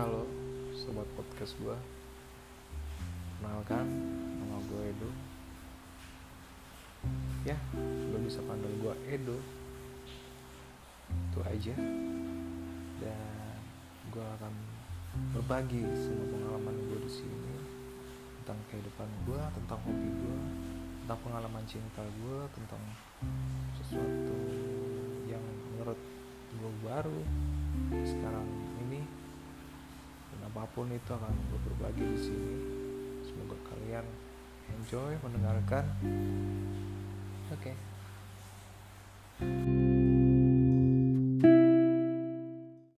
Halo, sobat podcast gue. Kenalkan, nama gue Edo. Ya, lo bisa panggil gue Edo. Itu aja. Dan gue akan berbagi semua pengalaman gue di sini tentang kehidupan gue, tentang hobi gue, tentang pengalaman cinta gue, tentang sesuatu yang menurut gue baru sekarang apa pun itu akan gue berbagi di sini. Semoga kalian enjoy mendengarkan